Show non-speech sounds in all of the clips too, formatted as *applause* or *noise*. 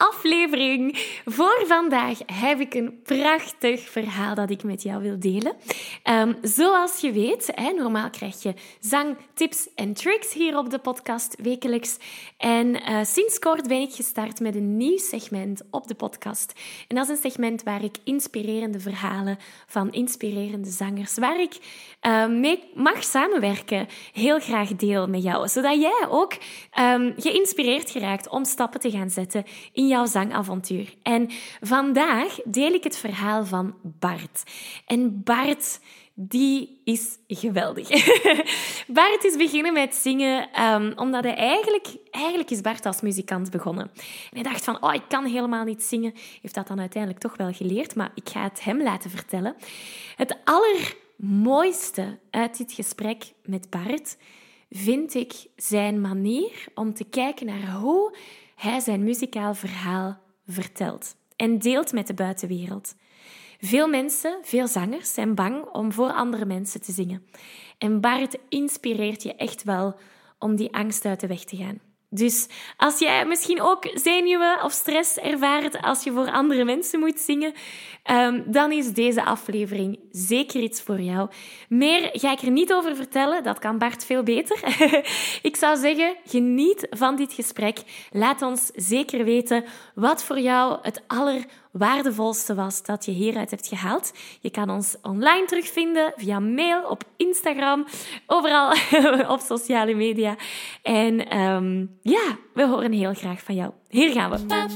aflevering. Voor vandaag heb ik een prachtig verhaal dat ik met jou wil delen. Um, zoals je weet, hè, normaal krijg je zangtips en tricks hier op de podcast wekelijks. En uh, sinds kort ben ik gestart met een nieuw segment op de podcast. En dat is een segment waar ik inspirerende verhalen van inspirerende zangers, waar ik uh, mee mag samenwerken, heel graag deel met jou. Zodat jij ook um, geïnspireerd geraakt om stappen te gaan zetten in jouw zangavontuur. En vandaag deel ik het verhaal van Bart. En Bart die is geweldig. *laughs* Bart is beginnen met zingen um, omdat hij eigenlijk... Eigenlijk is Bart als muzikant begonnen. En hij dacht van, oh, ik kan helemaal niet zingen. Heeft dat dan uiteindelijk toch wel geleerd, maar ik ga het hem laten vertellen. Het allermooiste uit dit gesprek met Bart vind ik zijn manier om te kijken naar hoe hij zijn muzikaal verhaal vertelt en deelt met de buitenwereld. Veel mensen, veel zangers, zijn bang om voor andere mensen te zingen. En Bart inspireert je echt wel om die angst uit de weg te gaan. Dus als jij misschien ook zenuwen of stress ervaart als je voor andere mensen moet zingen, um, dan is deze aflevering zeker iets voor jou. Meer ga ik er niet over vertellen, dat kan Bart veel beter. *laughs* ik zou zeggen, geniet van dit gesprek. Laat ons zeker weten wat voor jou het allerwaardevolste was dat je hieruit hebt gehaald. Je kan ons online terugvinden via mail, op Instagram, overal *laughs* op sociale media. En um, ja, we horen heel graag van jou. Hier gaan we.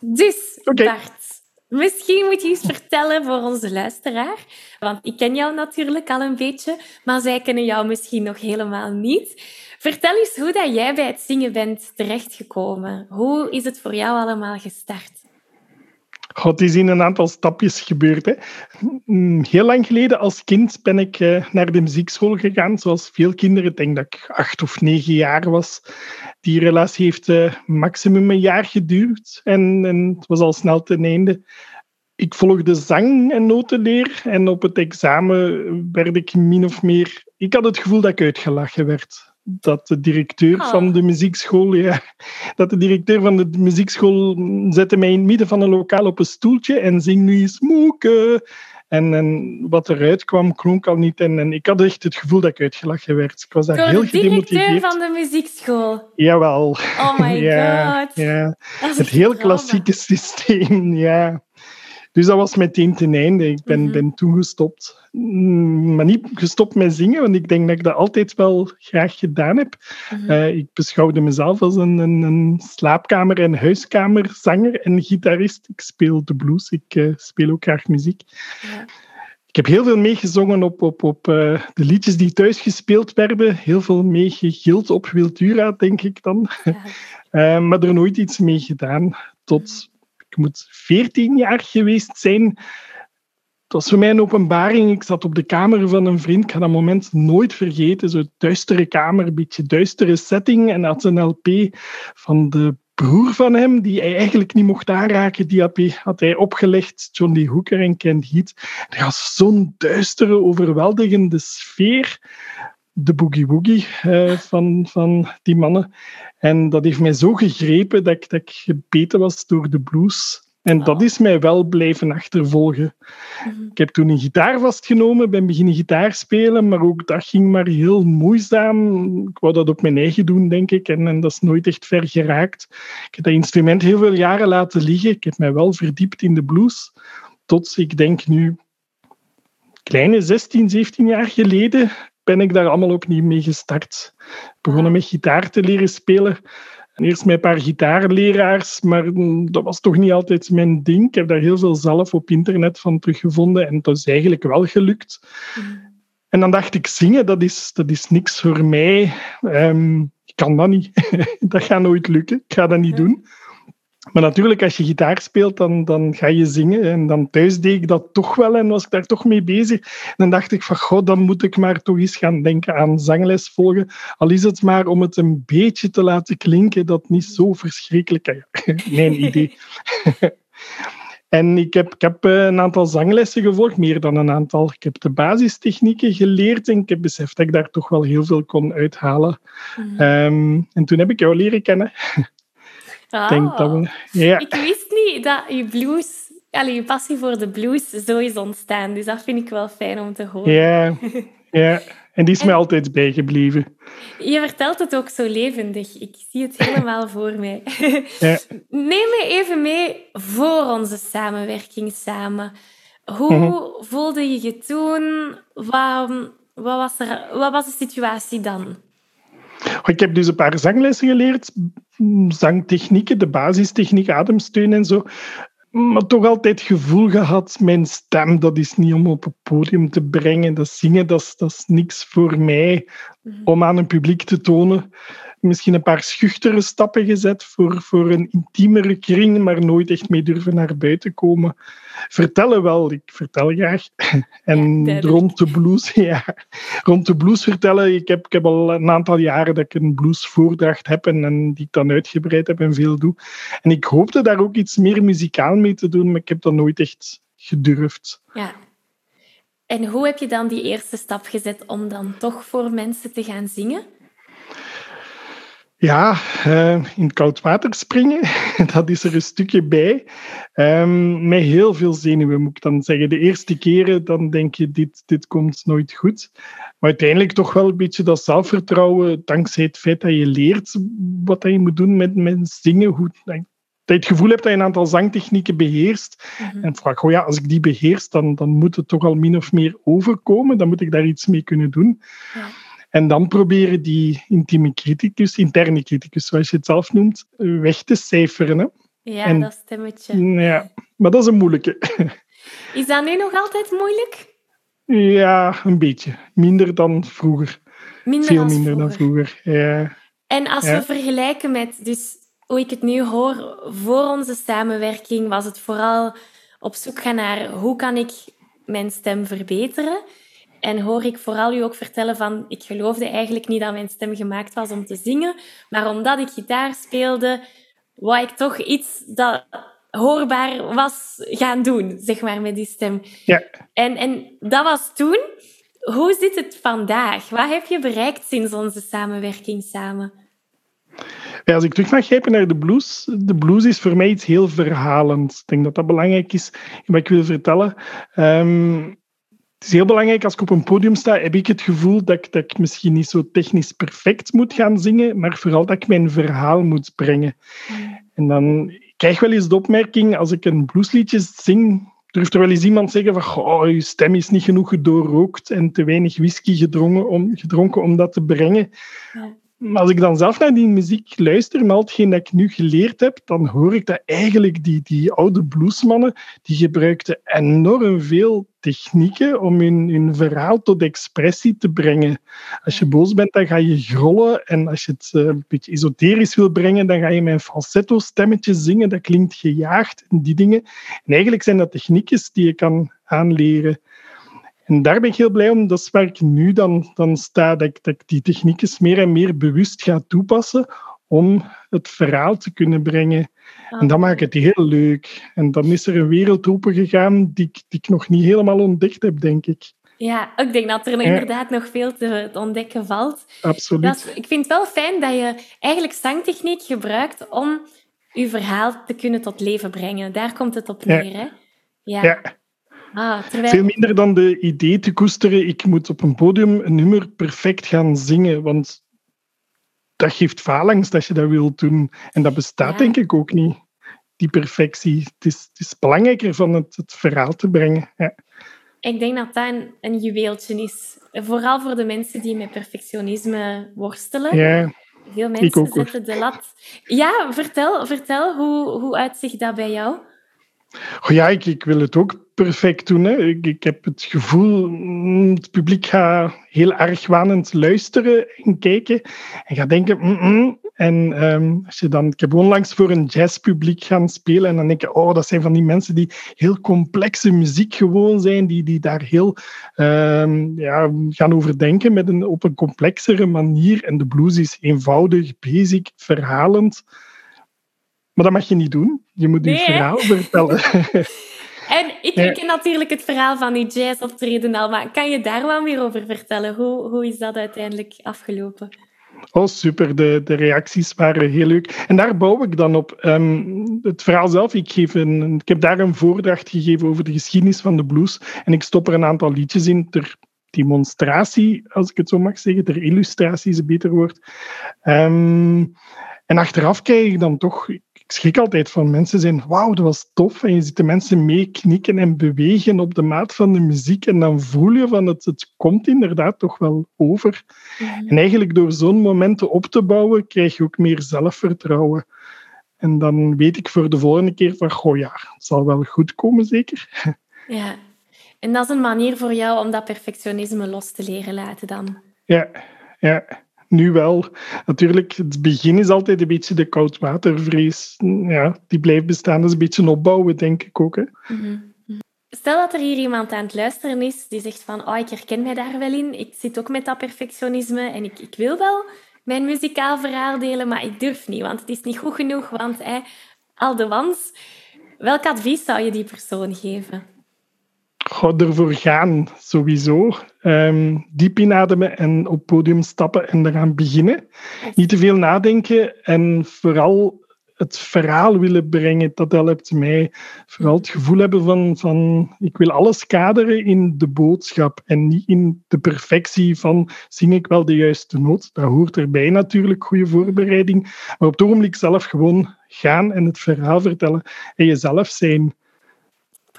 Dus, okay. Bart, Misschien moet je eens vertellen voor onze luisteraar. Want ik ken jou natuurlijk al een beetje, maar zij kennen jou misschien nog helemaal niet. Vertel eens hoe dat jij bij het zingen bent terechtgekomen. Hoe is het voor jou allemaal gestart? het is in een aantal stapjes gebeurd. Hè. Mm, heel lang geleden als kind ben ik eh, naar de muziekschool gegaan, zoals veel kinderen. Ik denk dat ik acht of negen jaar was. Die relatie heeft uh, maximum een jaar geduurd en, en het was al snel ten einde. Ik volgde zang en notenleer en op het examen werd ik min of meer... Ik had het gevoel dat ik uitgelachen werd dat de directeur oh. van de muziekschool, ja, dat de directeur van de muziekschool zette mij in het midden van een lokaal op een stoeltje en zing nu eens moeke. En, en wat eruit kwam, klonk al niet. En, en ik had echt het gevoel dat ik uitgelachen werd. Ik was daar heel gedemotiveerd. de directeur van de muziekschool? Jawel. Oh my *laughs* ja, god. Ja. Het heel klassieke systeem, ja. Dus dat was meteen ten einde. Ik ben, mm ben toen gestopt. Mm, maar niet gestopt met zingen, want ik denk dat ik dat altijd wel graag gedaan heb. Mhm. Eh, ik beschouwde mezelf als een, een, een, slaapkamer- en huiskamerzanger en gitarist. Ik speel de blues, ik uh, speel ook graag muziek. Ja. Ik heb heel veel meegezongen op, op, op uh, de liedjes die thuis gespeeld werden. Heel veel meegegild op Wiltura, denk ik dan. Ja. *laughs* maar er nooit iets mee gedaan. Tot ik moet 14 jaar geweest zijn. Het was voor mij een openbaring. Ik zat op de kamer van een vriend. Ik ga dat moment nooit vergeten. Zo'n duistere kamer, een beetje duistere setting. En had een LP van de broer van hem, die hij eigenlijk niet mocht aanraken. Die had hij opgelegd, John Lee Hooker en Ken Heat. Er was zo'n duistere, overweldigende sfeer de boogie-woogie uh, van, van die mannen. En dat heeft mij zo gegrepen dat ik, dat ik gebeten was door de blues. En dat is mij wel blijven achtervolgen. Mhm. Ik heb toen een gitaar vastgenomen, ben beginnen gitaar spelen, maar ook dat ging maar heel moeizaam. Ik wou dat op mijn eigen doen, denk ik, en, en dat is nooit echt ver geraakt. Ik heb dat instrument heel veel jaren laten liggen. Ik heb mij wel verdiept in de blues, tot ik denk nu kleine 16, 17 jaar geleden ben ik daar allemaal opnieuw mee gestart. Begonnen met gitaar te leren spelen. Eerst met een paar gitaarleraars, maar dat was toch niet altijd mijn ding. Ik heb daar heel veel zelf op internet van teruggevonden en dat is eigenlijk wel gelukt. Mm. En dan dacht ik, zingen, dat is, dat is niks voor mij. Um, ik kan dat niet. *laughs* dat gaat nooit lukken. Ik ga dat niet doen. Maar natuurlijk, als je gitaar speelt, dan, dan ga je zingen. En dan thuis deed ik dat toch wel en was ik daar toch mee bezig. En dan dacht ik van, god, dan moet ik maar toch eens gaan denken aan zangles volgen. Al is het maar om het een beetje te laten klinken dat niet zo verschrikkelijk. *laughs* Mijn idee. *laughs* En ik heb, ik heb een aantal zanglessen gevolgd, meer dan een aantal. Ik heb de basistechnieken geleerd en ik heb beseft dat ik daar toch wel heel veel kon uithalen. Mhm. Ehm, en toen heb ik jou leren kennen. *laughs* Ah, Denk dat we, ja. Ik wist niet dat je blues, allez, je passie voor de blues zo is ontstaan. Dus dat vind ik wel fijn om te horen. Ja, *laughs* ja. En die is mij altijd bijgebleven. Je vertelt het ook zo levendig. Ik zie het helemaal *laughs* voor mij. Ja. Neem me even mee voor onze samenwerking samen. Hoe mhm. voelde je je toen? Wat, wat, was er, wat was de situatie dan? Ik heb dus een paar zanglessen geleerd, zangtechnieken, de basistechniek, ademsteun en zo maar toch altijd het gevoel gehad, mijn stem, dat is niet om op het podium te brengen. Dat zingen, dat is, dat is niks voor mij mhm. om aan een publiek te tonen misschien een paar schuchtere stappen gezet voor, voor een intiemere kring, maar nooit echt mee durven naar buiten komen. Vertellen wel, ik vertel graag. *laughs* En rond de blues, *laughs* ja, rond de blues vertellen. Ik heb, ik heb al een aantal jaren dat ik een bluesvoordracht heb en, en die ik dan uitgebreid heb en veel doe. En ik hoopte daar ook iets meer muzikaal mee te doen, maar ik heb dat nooit echt gedurfd. Ja. En hoe heb je dan die eerste stap gezet om dan toch voor mensen te gaan zingen? Ja, uh, in koud water springen, *laughs* dat is er een stukje bij. Um, met heel veel zenuwen, moet ik dan zeggen. De eerste keren dan denk je, dit, dit komt nooit goed. Maar uiteindelijk toch wel een beetje dat zelfvertrouwen, dankzij het feit dat je leert wat je moet doen met, met zingen. Hoe, dat je het gevoel hebt dat je een aantal zangtechnieken beheerst. Mhm. En vraag, oh ja, als ik die beheers, dan, dan moet het toch al min of meer overkomen. Dan moet ik daar iets mee kunnen doen. Ja. En dan proberen die intieme criticus, interne criticus, zoals je het zelf noemt, weg te cijferen. Hè? Ja, dat stemmetje. Ja, maar dat is een moeilijke. *laughs* Is dat nu nog altijd moeilijk? Ja, een beetje. Minder dan vroeger. Minder Veel minder dan vroeger. Ja. En als we vergelijken met dus hoe ik het nu hoor, voor onze samenwerking was het vooral op zoek gaan naar hoe kan ik mijn stem verbeteren. En hoor ik vooral u ook vertellen van, ik geloofde eigenlijk niet dat mijn stem gemaakt was om te zingen, maar omdat ik gitaar speelde, wou ik toch iets dat hoorbaar was gaan doen, zeg maar, met die stem. Ja. En, en dat was toen. Hoe zit het vandaag? Wat heb je bereikt sinds onze samenwerking samen? Ja, als ik terug mag grijpen naar de blues, de blues is voor mij iets heel verhalends. Ik denk dat dat belangrijk is wat ik wil vertellen. Um, het is heel belangrijk, als ik op een podium sta, heb ik het gevoel dat ik, dat ik misschien niet zo technisch perfect moet gaan zingen, maar vooral dat ik mijn verhaal moet brengen. En dan krijg ik wel eens de opmerking, als ik een bluesliedje zing, durft er wel eens iemand zeggen van, oh, je stem is niet genoeg gedoorrookt en te weinig whisky gedronken om, gedronken om dat te brengen. Ja. Maar als ik dan zelf naar die muziek luister, met hetgeen dat ik nu geleerd heb, dan hoor ik dat eigenlijk die, die oude bluesmannen, die gebruikten enorm veel technieken om hun, verhaal tot expressie te brengen. Als je boos bent, dan ga je grollen. En als je het eh, een beetje esoterisch wil brengen, dan ga je met een falsetto-stemmetje zingen. Dat klinkt gejaagd en die dingen. En eigenlijk zijn dat techniekjes die je kan aanleren. En daar ben ik heel blij om. Dat is waar ik nu dan, dan sta, dat ik, dat ik die technieken meer en meer bewust ga toepassen om het verhaal te kunnen brengen. En dat maakt het heel leuk. En dan is er een wereld open gegaan die, die ik nog niet helemaal ontdekt heb, denk ik. Ja, ik denk dat er inderdaad nog veel te ontdekken valt. Absoluut. ik vind het wel fijn dat je eigenlijk zangtechniek gebruikt om je verhaal te kunnen tot leven brengen. Daar komt het op neer, hè? Ja. ja. Ah, Veel minder dan de idee te koesteren, ik moet op een podium een nummer perfect gaan zingen, want dat geeft faalangst als je dat wilt doen. En dat bestaat denk ik ook niet, die perfectie. Het is, het is belangrijker van het, het verhaal te brengen. Ja. Ik denk dat dat een, een juweeltje is. Vooral voor de mensen die met perfectionisme worstelen. Ja, Veel mensen zetten de lat. Ja, vertel, vertel hoe, hoe uitzicht dat bij jou? Ja, ik, ik wil het ook perfect doen. Hè. Ik, ik heb het gevoel, mm, het publiek gaat heel erg wanend luisteren en kijken. En gaat denken, mm, mm. En ehm, als je dan, ik heb onlangs voor een jazzpubliek gaan spelen. En dan denk je, oh, dat zijn van die mensen die heel complexe muziek gewoon zijn. Die, die daar heel ehm, ja, gaan over denken met een, op een complexere manier. En de blues is eenvoudig, basic, verhalend. Maar dat mag je niet doen. Je moet Nee, je hè? verhaal vertellen. *laughs* En ik Ja. ken natuurlijk het verhaal van die jazzoptreden al, maar kan je daar wel meer over vertellen? Hoe, hoe is dat uiteindelijk afgelopen? Oh, super. De, de reacties waren heel leuk. En daar bouw ik dan op. Ehm, het verhaal zelf, ik, geef een, ik heb daar een voordracht gegeven over de geschiedenis van de blues. En ik stop er een aantal liedjes in ter demonstratie, als ik het zo mag zeggen. Ter illustratie is een beter woord. Ehm, en achteraf krijg ik dan toch... Ik schrik altijd van mensen zijn, wauw, dat was tof. En je ziet de mensen mee knikken en bewegen op de maat van de muziek. En dan voel je van, het, het komt inderdaad toch wel over. En eigenlijk door zo'n momenten op te bouwen, krijg je ook meer zelfvertrouwen. En dan weet ik voor de volgende keer van, goh ja, het zal wel goed komen, zeker. *laughs* Ja. En dat is een manier voor jou om dat perfectionisme los te leren laten dan. Ja, ja, nu wel. Natuurlijk, het begin is altijd een beetje de koudwatervrees. Ja, die blijft bestaan. Dat is een beetje opbouwen, denk ik ook. Hè. Stel dat er hier iemand aan het luisteren is die zegt van oh, ik herken mij daar wel in. Ik zit ook met dat perfectionisme en ik, ik wil wel mijn muzikaal verhaal delen, maar ik durf niet, want het is niet goed genoeg, want al de wans. Welk advies zou je die persoon geven? Goh, ervoor gaan, sowieso. Ehm, diep inademen en op het podium stappen en eraan beginnen. Niet te veel nadenken en vooral het verhaal willen brengen. Dat helpt mij. Vooral het gevoel hebben van, van ik wil alles kaderen in de boodschap en niet in de perfectie van zing ik wel de juiste noot. Dat hoort erbij natuurlijk, goede voorbereiding. Maar op het ogenblik zelf gewoon gaan en het verhaal vertellen en jezelf zijn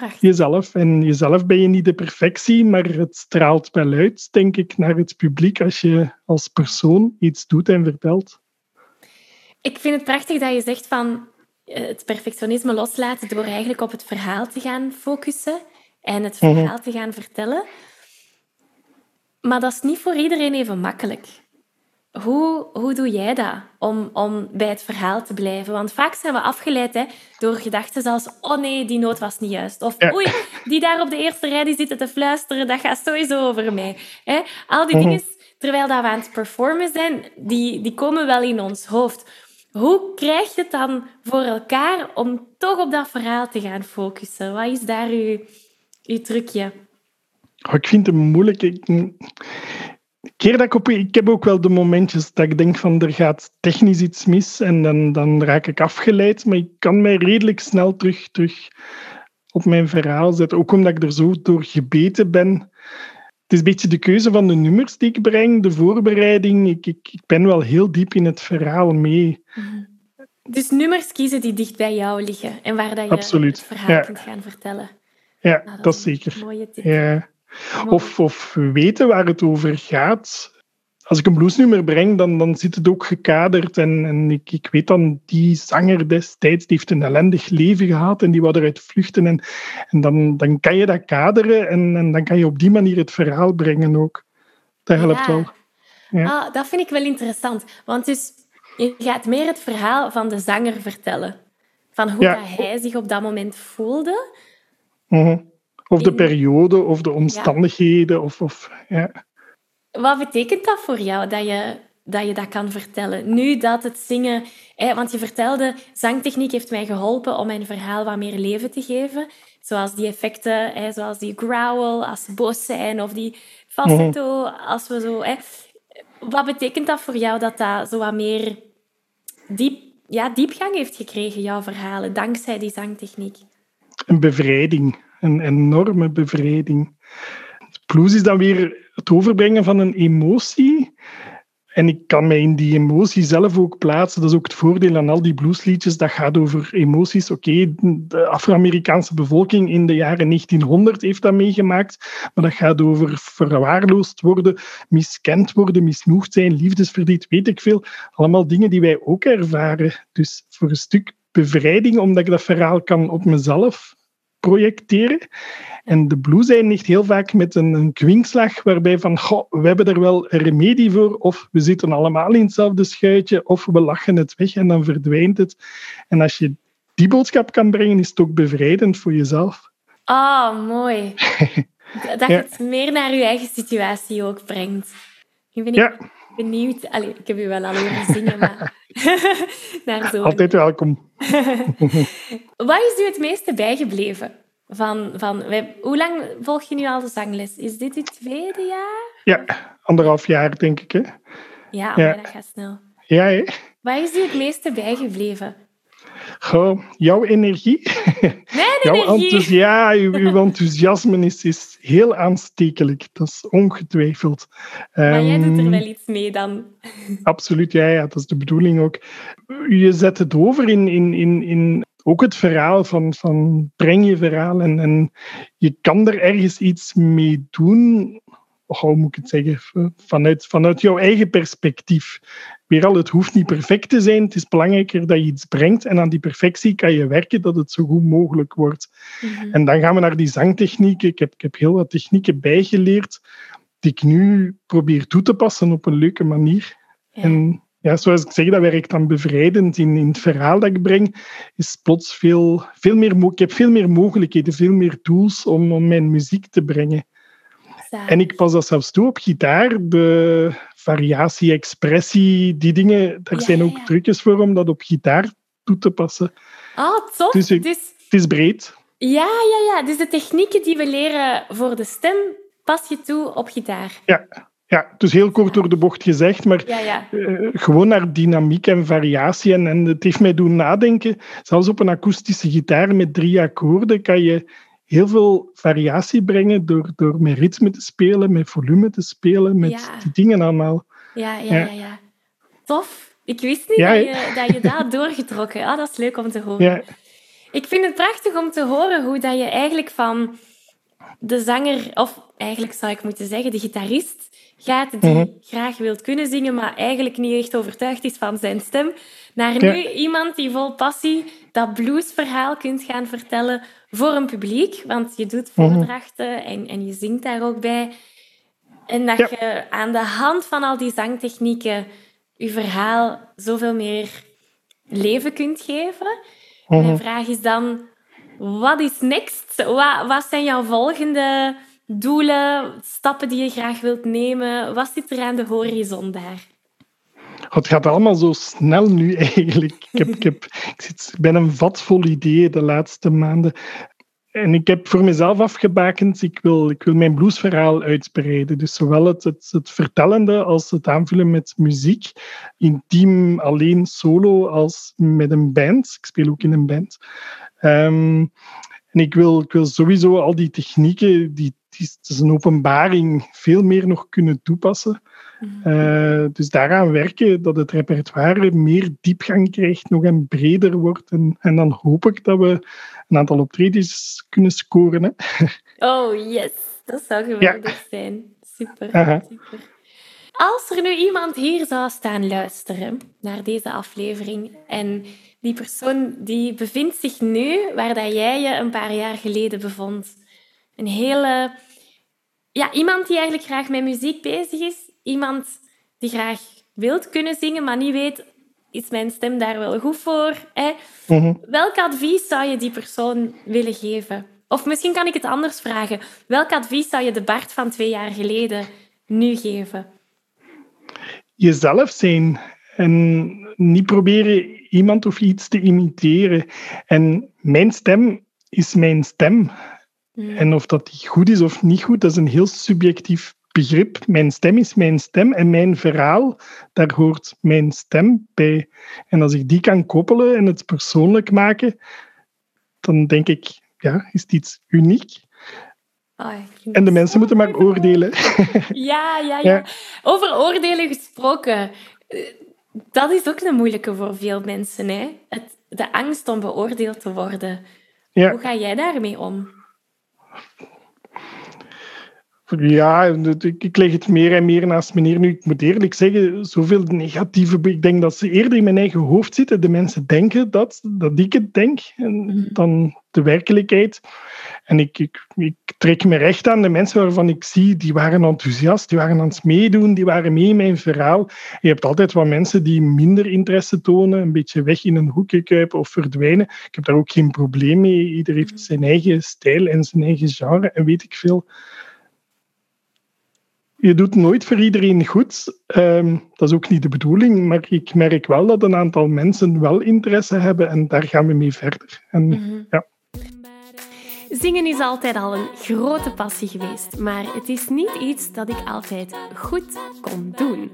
Prachtig. jezelf. En jezelf ben je niet de perfectie, maar het straalt wel uit, denk ik, naar het publiek als je als persoon iets doet en vertelt. Ik vind het prachtig dat je zegt van eh, het perfectionisme loslaten door eigenlijk op het verhaal te gaan focussen en het Mhm. verhaal te gaan vertellen. Maar dat is niet voor iedereen even makkelijk. Hoe, hoe doe jij dat om, om bij het verhaal te blijven? Want vaak zijn we afgeleid hè, door gedachten zoals oh nee, die noot was niet juist. Of Ja. oei, die daar op de eerste rij die zitten te fluisteren, dat gaat sowieso over mij. Hè? Al die Mhm. dingen, terwijl dat we aan het performen zijn, die, die komen wel in ons hoofd. Hoe krijg je het dan voor elkaar om toch op dat verhaal te gaan focussen? Wat is daar uw, uw trucje? Oh, ik vind het moeilijk. Ik, keer dat ik, op, ik heb ook wel de momentjes dat ik denk van er gaat technisch iets mis en dan, dan raak ik afgeleid. Maar ik kan mij redelijk snel terug, terug op mijn verhaal zetten. Ook omdat ik er zo door gebeten ben. Het is een beetje de keuze van de nummers die ik breng, de voorbereiding. Ik, ik, ik ben wel heel diep in het verhaal mee. Dus nummers kiezen die dicht bij jou liggen en waar dat je Absoluut, het verhaal ja. kunt gaan vertellen. Ja, Nou, dat is een zeker. mooie tip. Ja. Of, of weten waar het over gaat. Als ik een bluesnummer breng, dan, dan zit het ook gekaderd. En, en ik, ik weet dan, die zanger destijds die heeft een ellendig leven gehad en die wou eruit vluchten. En, en dan, dan kan je dat kaderen en, en dan kan je op die manier het verhaal brengen ook. Dat helpt Ja. wel. Ja. Ah, dat vind ik wel interessant. Want dus, je gaat meer het verhaal van de zanger vertellen. Van hoe Ja. dat hij zich op dat moment voelde. Mhm. Of de periode, of de omstandigheden. Of, of, ja. Wat betekent dat voor jou, dat je dat, je dat kan vertellen? Nu dat het zingen... Hè, want je vertelde, zangtechniek heeft mij geholpen om mijn verhaal wat meer leven te geven. Zoals die effecten, hè, zoals die growl als ze boos zijn, of die falsetto als we zo... Hè. Wat betekent dat voor jou, dat dat zo wat meer diep, ja, diepgang heeft gekregen, jouw verhalen, dankzij die zangtechniek? een bevrijding. Een enorme bevrijding. Blues is dan weer het overbrengen van een emotie. en ik kan mij in die emotie zelf ook plaatsen. Dat is ook het voordeel aan al die bluesliedjes. Dat gaat over emoties. Oké, de Afro-Amerikaanse bevolking in de jaren 1900 heeft dat meegemaakt. Maar dat gaat over verwaarloosd worden, miskend worden, misnoegd zijn, liefdesverdriet, weet ik veel. Allemaal dingen die wij ook ervaren. Dus voor een stuk bevrijding, omdat ik dat verhaal kan op mezelf projecteren. En de blues eindigt heel vaak met een, een kwinkslag waarbij van, goh, we hebben er wel een remedie voor, of we zitten allemaal in hetzelfde schuitje, of we lachen het weg en dan verdwijnt het. En als je die boodschap kan brengen, is het ook bevrijdend voor jezelf. Ah, oh, mooi. *laughs* Dat het meer naar je eigen situatie ook brengt. Ik ben ja. benieuwd. Allee, ik heb u wel al horen zingen, maar... Altijd welkom. *laughs* Wat is u het meeste bijgebleven? Van, van, hoe lang volg je nu al de zangles? Is dit het tweede jaar? Ja, anderhalf jaar denk ik. Hè? Ja, ja. dat gaat snel. Ja, hè? Wat is u het meeste bijgebleven? Goh, jouw energie. *laughs* Mijn jouw energie? ja, uw, uw *laughs* enthousiasme is, is heel aanstekelijk. Dat is ongetwijfeld. Maar jij doet er ehm, wel iets mee dan? *laughs* Absoluut, ja, ja, dat is de bedoeling ook. Je zet het over in, in, in, in ook het verhaal van, van breng je verhaal en, en je kan er ergens iets mee doen. Hoe moet ik het zeggen? Vanuit, vanuit jouw eigen perspectief. Weer al, het hoeft niet perfect te zijn. Het is belangrijker dat je iets brengt en aan die perfectie kan je werken dat het zo goed mogelijk wordt. Mhm. En dan gaan we naar die zangtechnieken. Ik heb, ik heb heel wat technieken bijgeleerd die ik nu probeer toe te passen op een leuke manier. En ja, zoals ik zeg, dat werkt dan bevrijdend. In, in het verhaal dat ik breng, is plots veel, veel meer... Ik heb veel meer mogelijkheden, veel meer tools om, om mijn muziek te brengen. En ik pas dat zelfs toe op gitaar. De variatie, expressie, die dingen, daar zijn ook trucjes voor om dat op gitaar toe te passen. Ah, tof. Dus, dus, het is breed. Ja, ja, ja. Dus de technieken die we leren voor de stem, pas je toe op gitaar. Ja, ja, dus heel kort door de bocht gezegd, maar ja, ja. Uh, gewoon naar dynamiek en variatie. En, en het heeft mij doen nadenken, zelfs op een akoestische gitaar met drie akkoorden kan je heel veel variatie brengen door, door met ritme te spelen, met volume te spelen, met die dingen allemaal. Ja, ja, ja, ja. Tof. Ik wist niet dat, je, dat je dat *laughs* doorgetrokken. Ah, dat is leuk om te horen. Ik vind het prachtig om te horen hoe dat je eigenlijk van de zanger, of eigenlijk zou ik moeten zeggen, de gitarist, gaat die mhm. graag wilt kunnen zingen, maar eigenlijk niet echt overtuigd is van zijn stem, naar nu iemand die vol passie dat bluesverhaal kunt gaan vertellen voor een publiek. Want je doet mhm. voordrachten en, en je zingt daar ook bij. En dat je aan de hand van al die zangtechnieken je verhaal zoveel meer leven kunt geven. Mijn mhm. vraag is dan, wat is next? Wat, wat zijn jouw volgende doelen, stappen die je graag wilt nemen? Wat zit er aan de horizon daar? Het gaat allemaal zo snel nu *laughs* eigenlijk. Ik, ben een vat vol ideeën de laatste maanden. En ik heb voor mezelf afgebakend, ik wil, ik mijn bluesverhaal uitbreiden. Dus zowel het, het, vertellende als het aanvullen met muziek. Intiem, alleen, solo, als met een band. Ik speel ook in een band. Um, en ik wil, ik wil sowieso al die technieken, die, het is een openbaring, veel meer nog kunnen toepassen. Mhm. Eh, dus daaraan werken, dat het repertoire meer diepgang krijgt, nog en breder wordt. En, en dan hoop ik dat we een aantal optredens kunnen scoren. Hè. Oh, yes. Dat zou geweldig zijn. Super, super. Als er nu iemand hier zou staan luisteren naar deze aflevering en die persoon die bevindt zich nu waar dat jij je een paar jaar geleden bevond. Een hele... Ja, iemand die eigenlijk graag met muziek bezig is. Iemand die graag wilt kunnen zingen, maar niet weet, is mijn stem daar wel goed voor? Hè? Mhm. Welk advies zou je die persoon willen geven? Of misschien kan ik het anders vragen. Welk advies zou je de Bart van twee jaar geleden nu geven? Jezelf zijn en niet proberen iemand of iets te imiteren. En mijn stem is mijn stem. Hmm. En of dat die goed is of niet goed, dat is een heel subjectief begrip. Mijn stem is mijn stem en mijn verhaal, daar hoort mijn stem bij. En als ik die kan koppelen en het persoonlijk maken, dan denk ik, ja, is het iets uniek. Oh, en de mensen moeten maar oordelen. *laughs* Ja, ja, ja, Over oordelen gesproken. Eh, dat is ook een moeilijke voor veel mensen. Hè? Het, de angst om beoordeeld te worden. Ja. Hoe ga jij daarmee om? Ja, ik leg het meer en meer naast meneer. Nu, ik moet eerlijk zeggen, zoveel negatieve... Ik denk dat ze eerder in mijn eigen hoofd zitten. De mensen denken dat, dat ik het denk, mhm. dan de werkelijkheid. En ik, ik, ik, trek me recht aan de mensen waarvan ik zie, die waren enthousiast, die waren aan het meedoen, die waren mee in mijn verhaal. Je hebt altijd wat mensen die minder interesse tonen, een beetje weg in een hoekje kuipen of verdwijnen. Ik heb daar ook geen probleem mee. Ieder heeft zijn eigen stijl en zijn eigen genre en weet ik veel je doet nooit voor iedereen goed. Ehm, dat is ook niet de bedoeling, maar ik merk wel dat een aantal mensen wel interesse hebben en daar gaan we mee verder. En, mhm. ja. Zingen is altijd al een grote passie geweest, maar het is niet iets dat ik altijd goed kon doen.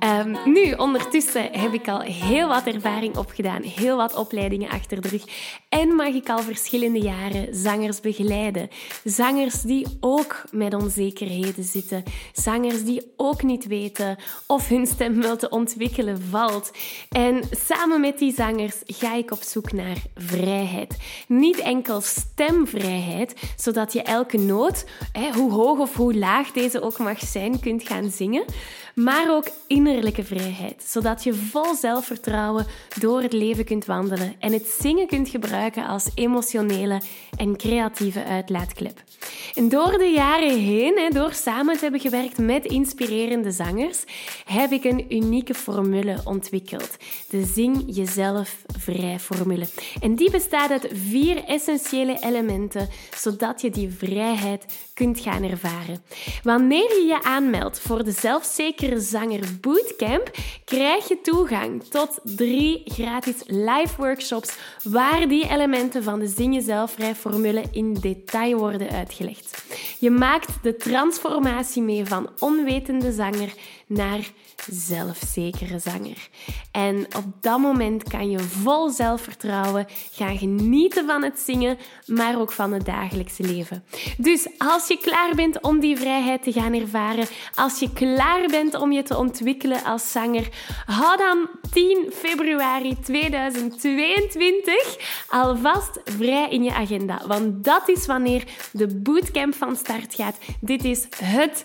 Um, nu, ondertussen heb ik al heel wat ervaring opgedaan, heel wat opleidingen achter de rug en mag ik al verschillende jaren zangers begeleiden. Zangers die ook met onzekerheden zitten, zangers die ook niet weten of hun stem wel te ontwikkelen valt. En samen met die zangers ga ik op zoek naar vrijheid. Niet enkel stemvrijheid zodat je elke noot, hoe hoog of hoe laag deze ook mag zijn, kunt gaan zingen maar ook innerlijke vrijheid, zodat je vol zelfvertrouwen door het leven kunt wandelen en het zingen kunt gebruiken als emotionele en creatieve uitlaatklep. En door de jaren heen, door samen te hebben gewerkt met inspirerende zangers, heb ik een unieke formule ontwikkeld. De Zing Jezelf Vrij formule. En die bestaat uit vier essentiële elementen, zodat je die vrijheid kunt gaan ervaren. Wanneer je je aanmeldt voor de zelfzekerheid Zanger Bootcamp krijg je toegang tot drie gratis live workshops waar die elementen van de Zing Jezelfvrij formule in detail worden uitgelegd. Je maakt de transformatie mee van onwetende zanger naar zelfzekere zanger. En op dat moment kan je vol zelfvertrouwen gaan genieten van het zingen, maar ook van het dagelijkse leven. Dus als je klaar bent om die vrijheid te gaan ervaren, als je klaar bent om je te ontwikkelen als zanger, hou dan 10 februari 2022 alvast vrij in je agenda. Want dat is wanneer de bootcamp van start gaat. Dit is het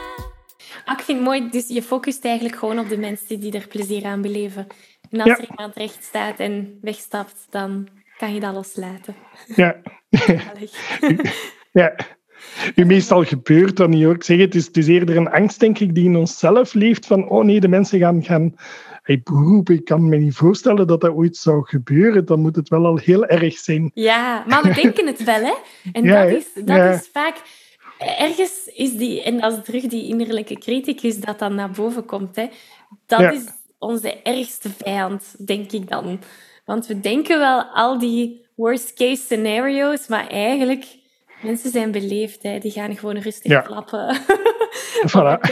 Ah, ik vind het mooi, dus je focust eigenlijk gewoon op de mensen die er plezier aan beleven. En als er iemand recht staat en wegstapt, dan kan je dat loslaten. Ja. *laughs* ja. Meestal gebeurt dat niet hoor. Ik zeg het, is, het is eerder een angst, denk ik, die in onszelf leeft. Van, oh nee, de mensen gaan, gaan hey, beroep, ik kan me niet voorstellen dat dat ooit zou gebeuren. Dan moet het wel al heel erg zijn. Ja, maar we *laughs* denken het wel, hè. En dat, is, dat is vaak ergens is die, en als terug die innerlijke criticus dat dan naar boven komt, hè, dat is onze ergste vijand, denk ik dan. Want we denken wel al die worst case scenario's, maar eigenlijk, mensen zijn beleefd, hè, die gaan gewoon rustig ja. klappen. *laughs* Voilà. *laughs*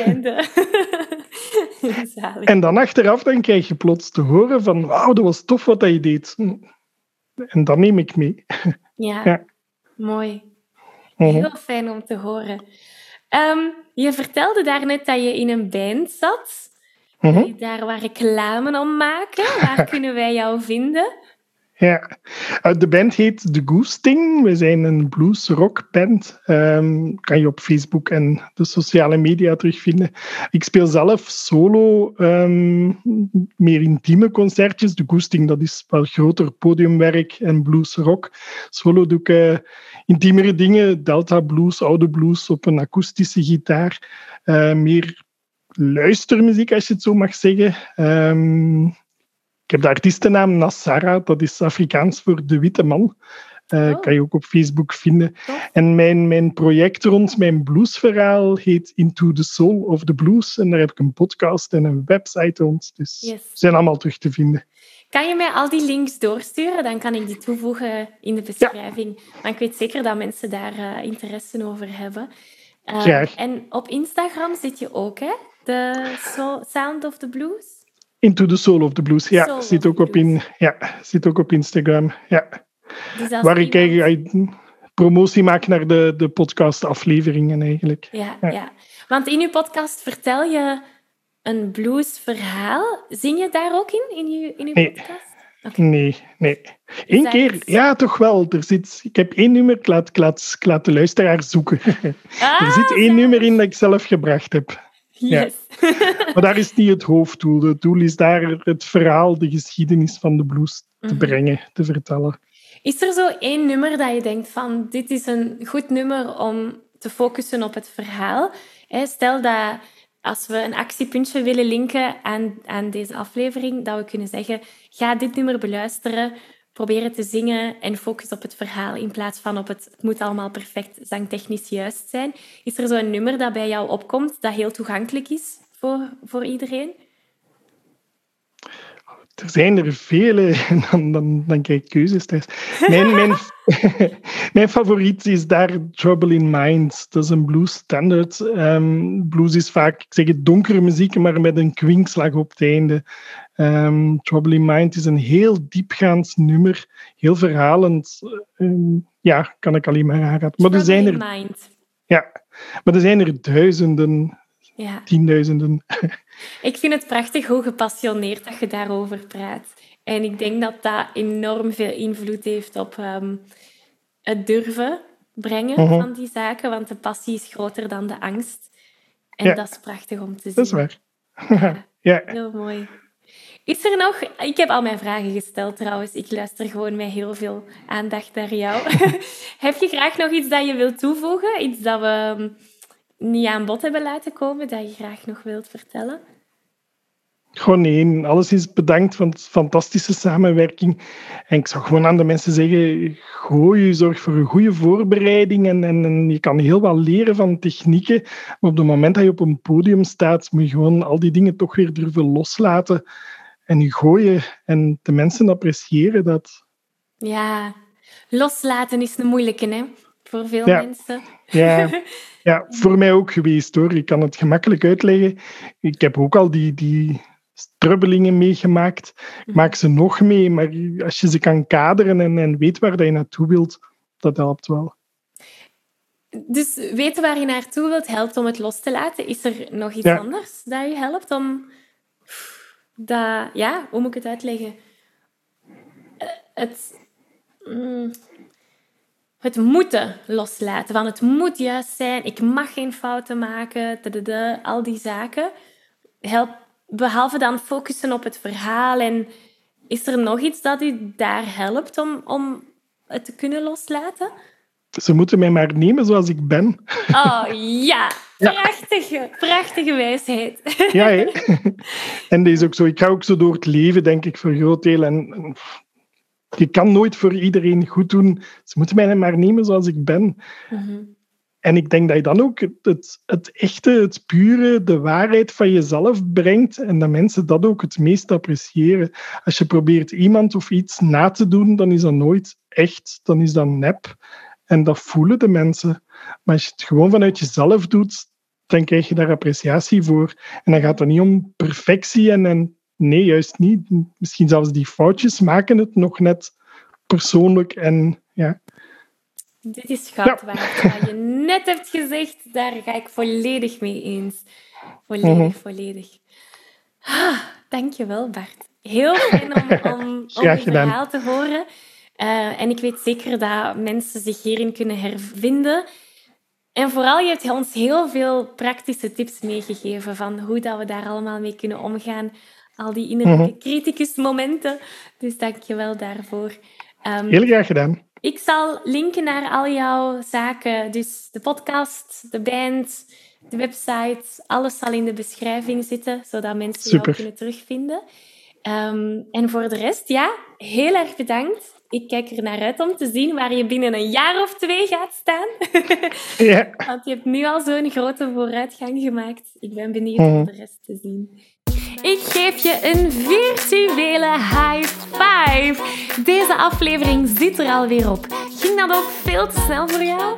en dan achteraf dan krijg je plots te horen van, wauw, dat was tof wat je deed. En dan neem ik mee. ja. ja. mooi. Mhm. Heel fijn om te horen. Ehm, je vertelde daarnet dat je in een band zat. Mm -hmm. daar waar reclame om maken. Waar *laughs* kunnen wij jou vinden? Ja, eh, de band heet The Goosting. We zijn een blues-rock band. Um, kan je op Facebook en de sociale media terugvinden. Ik speel zelf solo um, meer intieme concertjes. De Goosting, dat is wel groter podiumwerk en blues-rock. Solo doe ik uh, intiemere dingen. Delta blues, oude blues op een akoestische gitaar. Uh, meer luistermuziek, als je het zo mag zeggen. Um, ik heb de artiestennaam Nassara, dat is Afrikaans voor de witte man. Uh, Kan je ook op Facebook vinden. En mijn, mijn project rond mijn bluesverhaal heet Into the Soul of the Blues. En daar heb ik een podcast en een website rond. Dus ze zijn allemaal terug te vinden. Kan je mij al die links doorsturen? Dan kan ik die toevoegen in de beschrijving. Ja. Maar ik weet zeker dat mensen daar uh, interesse over hebben. Uh, en op Instagram zit je ook, hè? De Sound of the Blues? Into the Soul of the Blues, ja. Zit ook, op in, ja. zit ook op Instagram, ja. Dus Waar ik eigenlijk promotie maak naar de, de podcastafleveringen eigenlijk. Ja, ja, want in je podcast vertel je een bluesverhaal. Zing je daar ook in, in je, in je nee. podcast? Nee, nee. Eén keer, ja, toch wel. Er zit, ik heb één nummer, ik laat, ik laat, ik laat de luisteraar zoeken. Ah, er zit één nummer in dat ik zelf gebracht heb. Yes. Ja. *laughs* maar daar is niet het hoofddoel. Het doel is daar het verhaal, de geschiedenis van de blues te mhm. brengen, te vertellen. Is er zo één nummer dat je denkt van, dit is een goed nummer om te focussen op het verhaal? Stel dat als we een actiepuntje willen linken aan, aan deze aflevering, dat we kunnen zeggen, ga dit nummer beluisteren, proberen te zingen en focus op het verhaal in plaats van op het, het moet allemaal perfect zangtechnisch juist zijn. Is er zo'n nummer dat bij jou opkomt dat heel toegankelijk is voor, voor iedereen? Er zijn er vele, *laughs* dan, dan, dan krijg ik keuzes. Mijn, mijn, *laughs* mijn favoriet is daar Trouble in Mind. Dat is een blues standard. Um, blues is vaak, ik donkere muziek, maar met een kwinkslag op het einde. Um, Trouble in Mind is een heel diepgaand nummer, heel verhalend. Um, ja, kan ik alleen maar aanraden. Maar er zijn er, mind. Ja, maar er zijn er duizenden ja. tienduizenden. *laughs* Ik vind het prachtig hoe gepassioneerd dat je daarover praat. En ik denk dat dat enorm veel invloed heeft op ehm, het durven brengen mhm. van die zaken, want de passie is groter dan de angst. En dat is prachtig om te zien. Dat is waar. Ja, *laughs* ja. Heel mooi. Is er nog... Ik heb al mijn vragen gesteld trouwens. Ik luister gewoon met heel veel aandacht naar jou. *laughs* heb je graag nog iets dat je wilt toevoegen? Iets dat we niet aan bod hebben laten komen dat je graag nog wilt vertellen? Gewoon nee, alles is bedankt van fantastische samenwerking. En ik zou gewoon aan de mensen zeggen, gooi je zorg voor een goede voorbereiding en, en, je kan heel wat leren van technieken. Maar op het moment dat je op een podium staat, moet je gewoon al die dingen toch weer durven loslaten en je gooien. En de mensen appreciëren dat. Ja, loslaten is een moeilijke, hè? Voor veel mensen. Ja, *laughs* Ja, voor mij ook geweest hoor. Ik kan het gemakkelijk uitleggen. Ik heb ook al die, die strubbelingen meegemaakt. Ik maak ze nog mee, maar als je ze kan kaderen en, en weet waar je naartoe wilt, dat helpt wel. Dus weten waar je naartoe wilt helpt om het los te laten. Is er nog iets anders dat je helpt om dat, ja, hoe moet ik het uitleggen? Eh, het, mm, het moeten loslaten. Van het moet juist zijn, ik mag geen fouten maken, al die zaken. Help, behalve dan focussen op het verhaal. En is er nog iets dat u daar helpt om, om het te kunnen loslaten? Ze moeten mij maar nemen zoals ik ben. Oh ja, prachtige, prachtige wijsheid. Ja, hè? *laughs* en deze ook zo. Ik ga ook zo door het leven, denk ik, voor groot deel. En je kan nooit voor iedereen goed doen. Ze moeten mij maar nemen zoals ik ben. Mhm. En ik denk dat je dan ook het, het, echte, het pure, de waarheid van jezelf brengt en dat mensen dat ook het meest appreciëren. Als je probeert iemand of iets na te doen, dan is dat nooit echt, dan is dat nep. En dat voelen de mensen. Maar als je het gewoon vanuit jezelf doet, dan krijg je daar appreciatie voor. En dan gaat het niet om perfectie en, en Nee, juist niet. Misschien zelfs die foutjes maken het nog net persoonlijk en ja. Dit is goud waard. Wat je *laughs* net hebt gezegd, daar ga ik volledig mee eens. Volledig, mm volledig. Ah, dankjewel, Bart. Heel fijn om, *laughs* om, om je verhaal te horen. Uh, en ik weet zeker dat mensen zich hierin kunnen hervinden. En vooral, je hebt ons heel veel praktische tips meegegeven van hoe dat we daar allemaal mee kunnen omgaan al die innerlijke mm criticusmomenten. Dus dank je wel daarvoor. Um, Heel graag gedaan. Ik zal linken naar al jouw zaken. Dus de podcast, de band, de website. Alles zal in de beschrijving zitten, zodat mensen Super. jou kunnen terugvinden. Ehm, en voor de rest, ja, heel erg bedankt. Ik kijk er naar uit om te zien waar je binnen een jaar of twee gaat staan. *laughs* ja. Want je hebt nu al zo'n grote vooruitgang gemaakt. Ik ben benieuwd om mhm. de rest te zien. Ik geef je een virtuele high five. Deze aflevering zit er alweer op. Ging dat ook veel te snel voor jou?